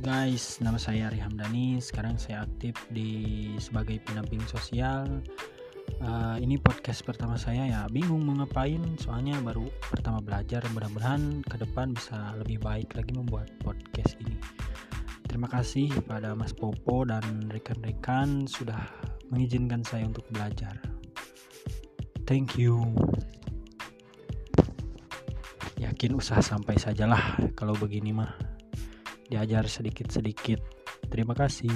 guys, nama saya Ari Hamdani. Sekarang saya aktif di sebagai pendamping sosial. Uh, ini podcast pertama saya ya. Bingung mau ngapain, soalnya baru pertama belajar. Mudah-mudahan ke depan bisa lebih baik lagi membuat podcast ini. Terima kasih pada Mas Popo dan rekan-rekan sudah mengizinkan saya untuk belajar. Thank you. Yakin usaha sampai sajalah kalau begini mah diajar sedikit-sedikit. Terima kasih.